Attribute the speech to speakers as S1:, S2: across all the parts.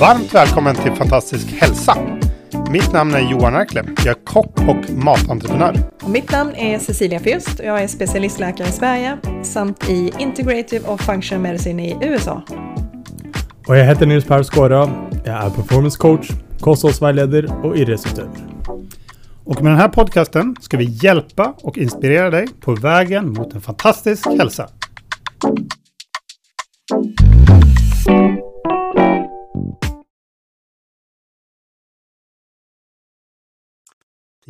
S1: Varmt välkommen till Fantastisk hälsa. Mitt namn är Johan Erkle. Jag är kock och matentreprenör.
S2: Och mitt namn är Cecilia Fürst och jag är specialistläkare i Sverige samt i Integrative och Functional Medicine i USA.
S3: Och jag heter Nils Per Skåra. Jag är performance coach, kosthållsvägledare och idrottsutövare.
S1: Och med den här podcasten ska vi hjälpa och inspirera dig på vägen mot en fantastisk hälsa.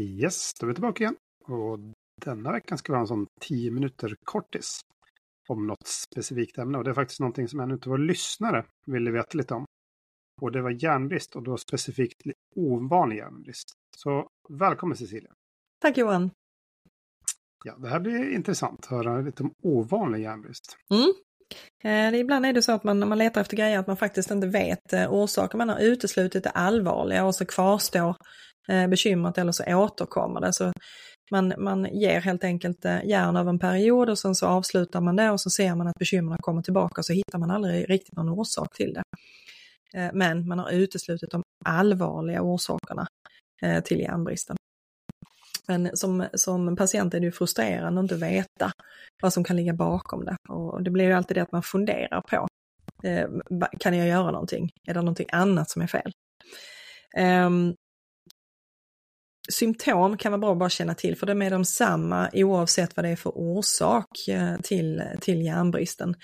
S1: Yes, då är vi tillbaka igen. Och denna veckan ska vi ha en sån 10 minuter kortis om något specifikt ämne. Och det är faktiskt någonting som en av våra lyssnare ville veta lite om. Och det var järnbrist och då specifikt ovanlig järnbrist. Så välkommen Cecilia.
S2: Tack Johan.
S1: Ja, det här blir intressant att höra lite om ovanlig järnbrist.
S2: Mm. Eh, ibland är det så att man när man letar efter grejer att man faktiskt inte vet eh, orsaker. Man har uteslutit det allvarliga och så kvarstår Eh, bekymret eller så återkommer det. Så man, man ger helt enkelt eh, järn över en period och sen så avslutar man det och så ser man att bekymren kommer tillbaka och så hittar man aldrig riktigt någon orsak till det. Eh, men man har uteslutit de allvarliga orsakerna eh, till järnbristen. Men som, som patient är det ju frustrerande att inte veta vad som kan ligga bakom det. Och det blir ju alltid det att man funderar på, kan jag göra någonting? Är det någonting annat som är fel? Ehm, Symptom kan vara bra att bara känna till, för de är de samma oavsett vad det är för orsak eh, till, till järnbristen.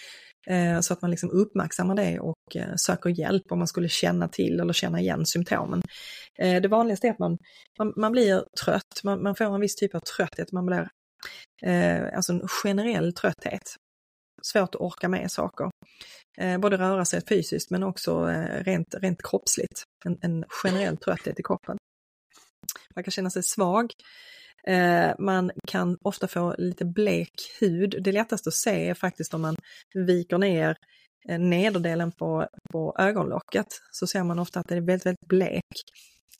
S2: Eh, så att man liksom uppmärksammar det och eh, söker hjälp om man skulle känna till eller känna igen symptomen. Det vanligaste är att man, man, man blir trött, man, man, får en viss typ av trötthet, man blir alltså en generell trötthet. Svårt att orka med saker. Både röra sig fysiskt men också rent, rent kroppsligt. En, en generell trötthet i kroppen. Man kan känna sig svag, eh, man kan ofta få lite blek hud. Det lättaste att se är faktiskt om man viker ner eh, nederdelen på, på ögonlocket så ser man ofta att det är väldigt, väldigt blek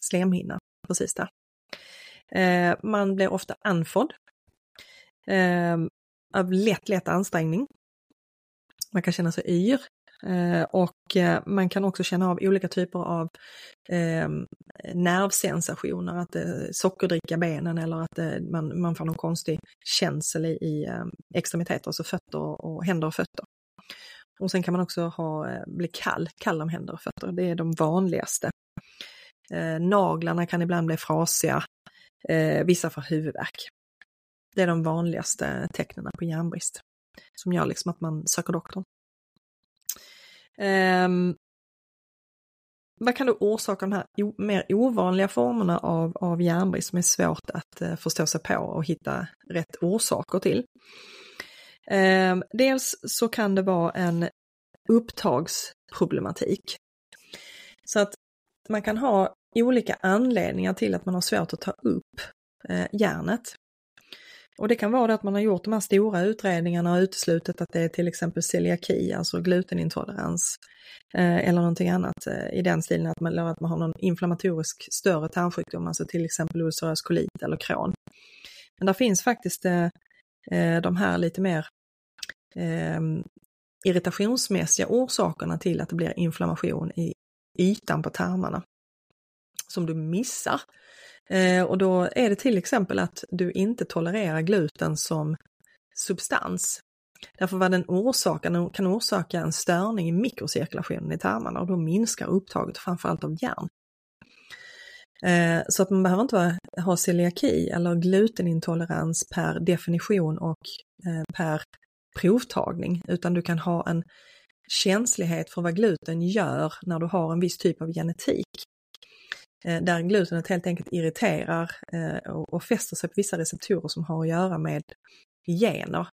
S2: slemhinna precis där. Eh, man blir ofta andfådd ehm, av lätt, lätt ansträngning. Man kan känna sig yr och man kan också känna av olika typer av ehm, nervsensationer, att eh, sockerdricka benen eller att eh, man, man får någon konstig känsel i, i eh, extremiteter, alltså fötter och händer och fötter. Och sen kan man också ha, bli kall, kall om händer och fötter, det är de vanligaste. Eh, naglarna kan ibland bli frasiga, vissa får huvudvärk. Det är de vanligaste tecknen på järnbrist som gör liksom att man söker doktorn. Um, vad kan då orsaka de här mer ovanliga formerna av, av järnbrist som är svårt att eh, förstå sig på och hitta rätt orsaker till? Ehm, dels så kan det vara en upptagsproblematik. Så att man kan ha olika anledningar till att man har svårt att ta upp eh, järnet. Och det kan vara det att man har gjort de här stora utredningarna och uteslutit att det är till exempel celiaki, alltså glutenintolerans, eh, eller någonting annat eh, i den stilen, att man, att man har någon inflammatorisk större tarmsjukdom, alltså till exempel ulcerös kolit eller kron. Men där finns faktiskt eh, eh de här lite mer eh, irritationsmässiga orsakerna till att det blir inflammation i ytan på tarmarna som du missar Eh, och då är det till exempel att du inte tolererar gluten som substans. Därför vad den orsakar, kan orsaka en störning i mikrocirkulationen i tarmarna och då minskar upptaget framförallt av järn. Eh, så att man behöver inte ha celiaki eller glutenintolerans per definition och eh, per provtagning, utan du kan ha en känslighet för vad gluten gör när du har en viss typ av genetik. Eh, där glutenet helt enkelt irriterar eh, och fäster sig på vissa receptorer som har att göra med gener,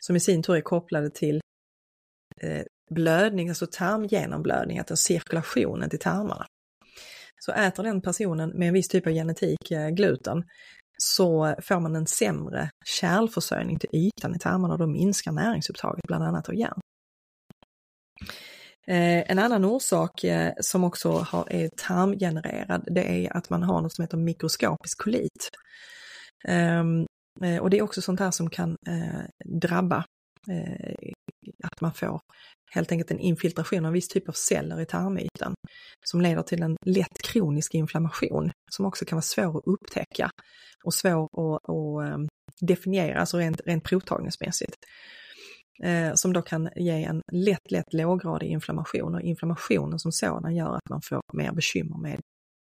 S2: som i sin tur är kopplade till eh, blödning, alltså tarmgenomblödning, alltså cirkulationen till tarmarna. Så äter den personen med en viss typ av genetik gluten så får man en sämre kärlförsörjning till ytan i tarmarna och då minskar näringsupptaget bland annat av järn. Eh, en annan orsak eh, som också har, är tarmgenererad, det är att man har något som heter mikroskopisk kolit. Ehm, eh, och det är också sånt här som kan eh, drabba eh, att man får helt enkelt en infiltration av en viss typ av celler i tarmytan som leder till en lätt kronisk inflammation som också kan vara svår att upptäcka och svår att, att ehm, definiera, alltså rent, rent provtagningsmässigt. Eh, som då kan ge en lätt, lätt låggradig inflammation och inflammationen som sådan gör att man får mer bekymmer med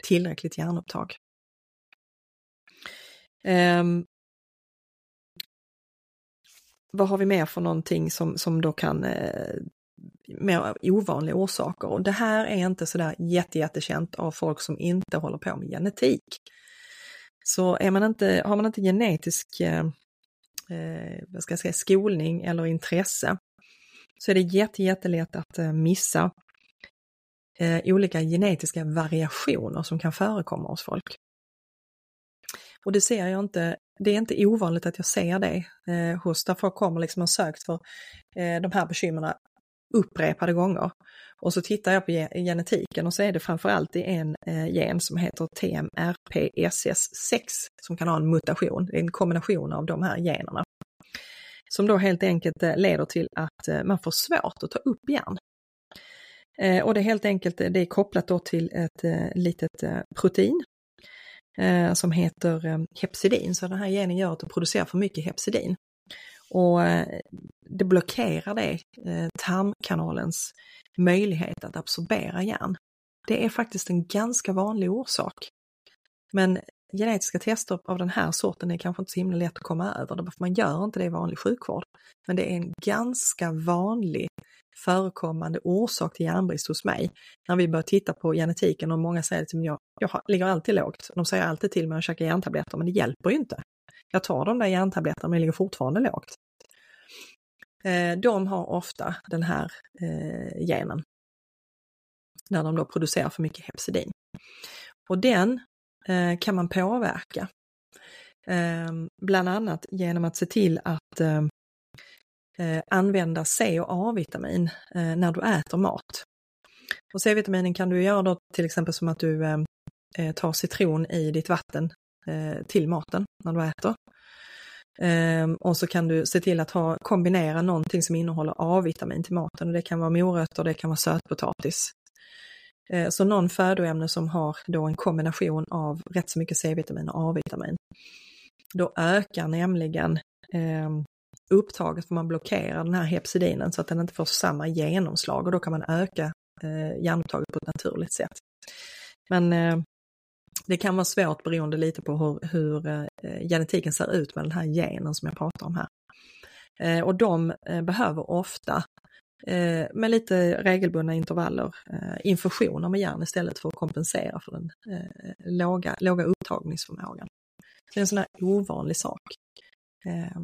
S2: tillräckligt järnupptag. Eh, vad har vi mer för någonting som, som då kan eh, mer ovanliga orsaker och det här är inte sådär jätte, jättekänt av folk som inte håller på med genetik. Så är man inte, har man inte genetisk eh, eh, vad ska jag säga, skolning eller intresse så är det jätte, jättelätt att eh, missa eh, olika genetiska variationer som kan förekomma hos folk. Och det ser jag inte, det är inte ovanligt att jag ser det eh, hos där folk kommer liksom och sökt för eh, de här bekymren upprepade gånger. Och så tittar jag på genetiken och så är det framförallt i en eh, gen som heter TMRPSS6 som kan ha en mutation, en kombination av de här generna. Som då helt enkelt eh, leder till att eh, man får svårt att ta upp järn. Eh, och det är helt enkelt eh, det är kopplat då till ett eh, litet eh, protein eh, som heter eh, hepsidin. Så den här genen gör att du producerar för mycket hepsidin. Och eh, det blockerar det eh, tarmkanalens möjlighet att absorbera järn. Det är faktiskt en ganska vanlig orsak. Men genetiska tester av den här sorten är kanske inte så himla lätt att komma över, för man gör inte det i vanlig sjukvård. Men det är en ganska vanlig förekommande orsak till järnbrist hos mig. När vi börjar titta på genetiken och många säger till mig, jag, jag ligger alltid lågt. De säger alltid till mig att käka järntabletter, men det hjälper ju inte. Jag tar de där järntabletterna men jag ligger fortfarande lågt. Eh, de har ofta den här eh, genen. När de då producerar för mycket hepsidin. Och den eh, kan man påverka. Ehm, bland annat genom att se till att ehm, använda C och A-vitamin när du äter mat. Och C-vitaminen kan du göra då till exempel som att du ehm, tar citron i ditt vatten Eh, till maten när du äter. Um, och så kan du se till att ha, kombinera någonting som innehåller A-vitamin till maten och det kan vara morötter, det kan vara sötpotatis. Uh, så någon födoämne som har då en kombination av rätt så mycket C-vitamin och A-vitamin. Då ökar nämligen um, upptaget för man blockerar den här hepsidinen så att den inte får samma genomslag och då kan man öka eh, uh, järnupptaget på ett naturligt sätt. Men uh, det kan vara svårt beroende lite på hur, hur eh, genetiken ser ut med den här genen som jag pratar om här. Eh, och de eh, behöver ofta med lite regelbundna intervaller infusioner med järn istället för att kompensera för den låga, låga upptagningsförmågan. det är en sån här ovanlig sak.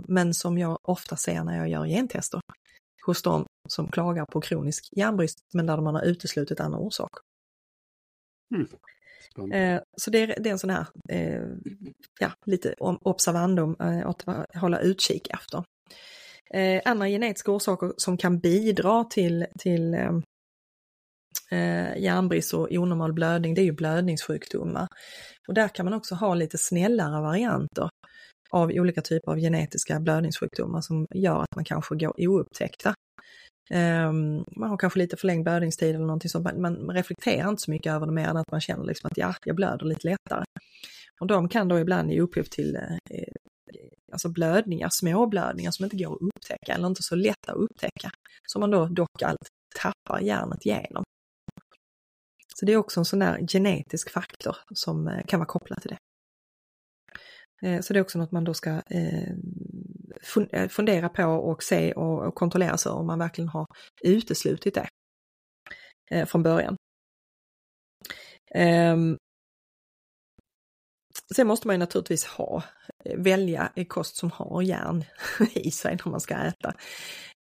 S2: men som jag ofta ser när jag gör gentester hos de som klagar på kronisk järnbrist men där man har uteslutit andra orsaker. Mm. Eh, så det är, det är en sån här, eh, ja, lite observandum eh, att hålla utkik efter. Eh, andra genetiska orsaker som kan bidra till, till eh, eh, järnbrist och onormal blödning, det är ju blödningssjukdomar. Och där kan man också ha lite snällare varianter av olika typer av genetiska blödningssjukdomar som gör att man kanske går oupptäckta. Um, man har kanske lite förlängd blödningstid eller någonting sånt, man, man reflekterar inte så mycket över det mer än att man känner liksom att ja, jag blöder lite lättare. Och de kan då ibland ge upphov till eh, eh alltså blödningar, små blödningar som inte går att upptäcka eller inte så lätta att upptäcka. Som man då dock allt tappar järnet genom. Så det är också en sån där genetisk faktor som eh, kan vara kopplad till det. Eh, så det är också något man då ska Eh, Eh, fundera på och se och, kontrollera så om man verkligen har uteslutit det eh, från början. Ehm, sen måste man ju naturligtvis ha, eh, välja kost som har järn i sig när man ska äta.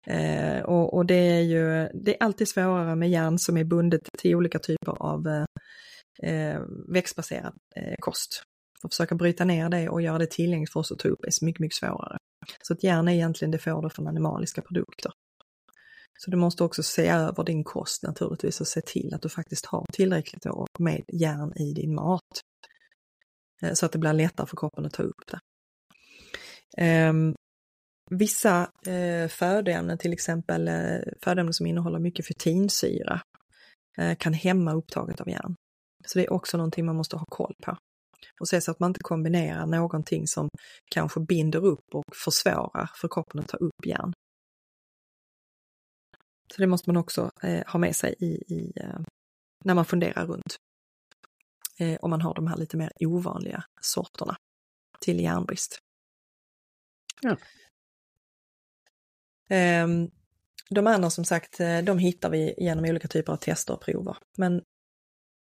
S2: Eh, och, och, det är ju, det är alltid svårare med järn som är bundet till olika typer av växtbaserad kost. Att försöka bryta ner det och göra det tillgängligt för oss att ta upp är mycket, mycket svårare. Så att järn är egentligen det får du från animaliska produkter. Så du måste också se över din kost naturligtvis och se till att du faktiskt har tillräckligt med järn i din mat. Eh, så att det blir lättare för kroppen att ta upp det. Ehm, vissa eh, födoämnen, till exempel eh, födoämnen som innehåller mycket fytinsyra, kan hämma upptaget av järn. Så det är också någonting man måste ha koll på. Och se så att man inte kombinerar någonting som kanske binder upp och försvårar för kroppen att ta upp järn. Så det måste man också eh, ha med sig i, i eh, när man funderar runt. Eh, om man har de här lite mer ovanliga sorterna till järnbrist.
S1: Ja.
S2: Ehm, de andra som sagt, eh, de hittar vi genom olika typer av tester och prover. Men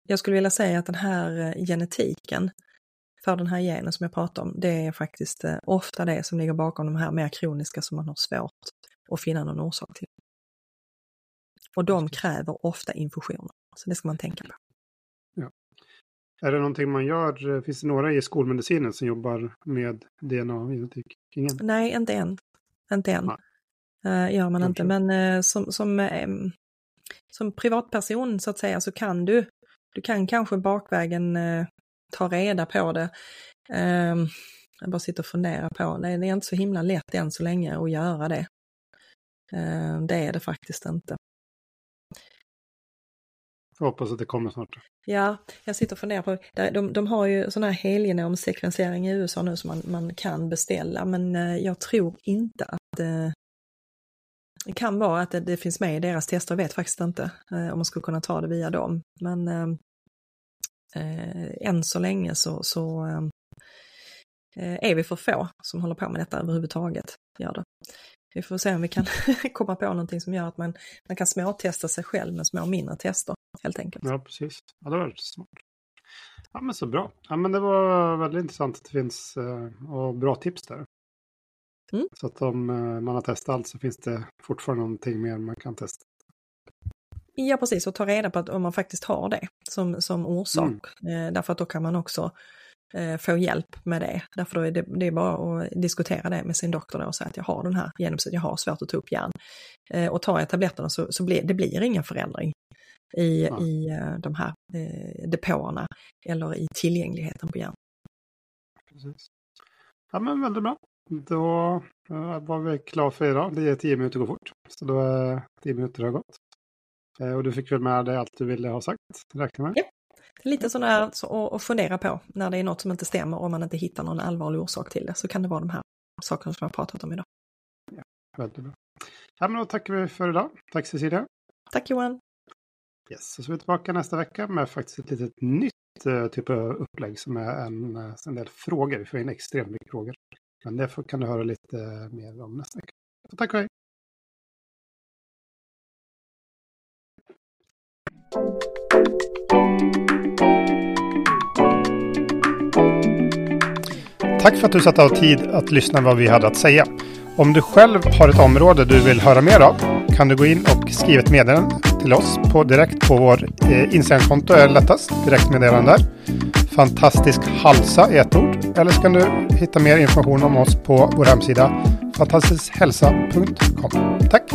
S2: jag skulle vilja säga att den här eh, genetiken för den här genen som jag pratar om, det är faktiskt eh, ofta det som ligger bakom de här mer kroniska som man har svårt att finna någon orsak till. Och de kräver ofta infusioner, så det ska man tänka på.
S1: Ja. Är det någonting man gör, finns det några i skolmedicinen som jobbar med DNA och genetik? Ingen?
S2: Nej, inte än. Inte än. Nej. gör man inte, men som, som, som privatperson så att säga så kan du, du kan kanske bakvägen ta reda på det. Um, jag bara sitter och funderar på det. Det är inte så himla lätt än så länge att göra det. Uh, det är det faktiskt inte.
S1: Jag hoppas att det kommer snart.
S2: Ja, jag sitter och funderar på, de, de har ju sån här helgenomsekvensering i USA nu som man, man kan beställa, men uh, jag tror inte att uh, det kan vara att det, det, finns med i deras tester, jag vet faktiskt inte eh, om man skulle kunna ta det via dem. Men eh, eh, än så länge så, så eh, eh är vi för få som håller på med detta överhuvudtaget. Gör det. Vi får se om vi kan komma på någonting som gör att man, man kan småtesta sig själv med små mindre tester helt enkelt.
S1: Ja, precis. Ja, det var smart. Ja, men så bra. Ja, men det var väldigt intressant att det finns eh, och bra tips där. Mm. Så att om eh, man har testat allt så finns det fortfarande någonting mer man kan testa.
S2: Ja, precis, och ta reda på att om man faktiskt har det som, som orsak. Mm. Eh, därför att då kan man också eh, få hjälp med det. Därför då är det, det är bara att diskutera det med sin doktor och säga att jag har den här genomsnitt, jag har svårt att ta upp järn. Och tar jag tabletterna så, så blir det blir ingen förändring i, ja. i de här depåerna eller i tillgängligheten på järn.
S1: Precis. Ja men väldigt bra. Då uh, var vi klara för idag. Det är tio minuter går fort. Så då är tio minuter har gått. Eh, och du fick väl med dig allt du ville ha sagt, räknar med?
S2: Ja, lite sådär så, att fundera på när det är något som inte stämmer och man inte hittar någon allvarlig orsak till det så kan det vara de här sakerna som jag har pratat om idag.
S1: Ja, väldigt bra. Ja, men då tackar vi för idag. Tack Cecilia.
S2: Tack Johan.
S1: Yes, så är vi tillbaka nästa vecka med faktiskt ett litet nytt uh, typ av upplägg som är en, en del frågor. Vi får in extremt mycket frågor. Men det kan du höra lite mer om nästa vecka. Så tack och hej! Tack för att du satt av tid att lyssna vad vi hade att säga. Om du själv har ett område du vill höra mer av kan du gå in och skriva ett meddelande till oss på, direkt på vår eh, Instagramkonto är lättast. Direktmeddelande där. Fantastisk halsa i ett ord. Eller så kan du hitta mer information om oss på vår hemsida fantastiskhälsa.com. Tack!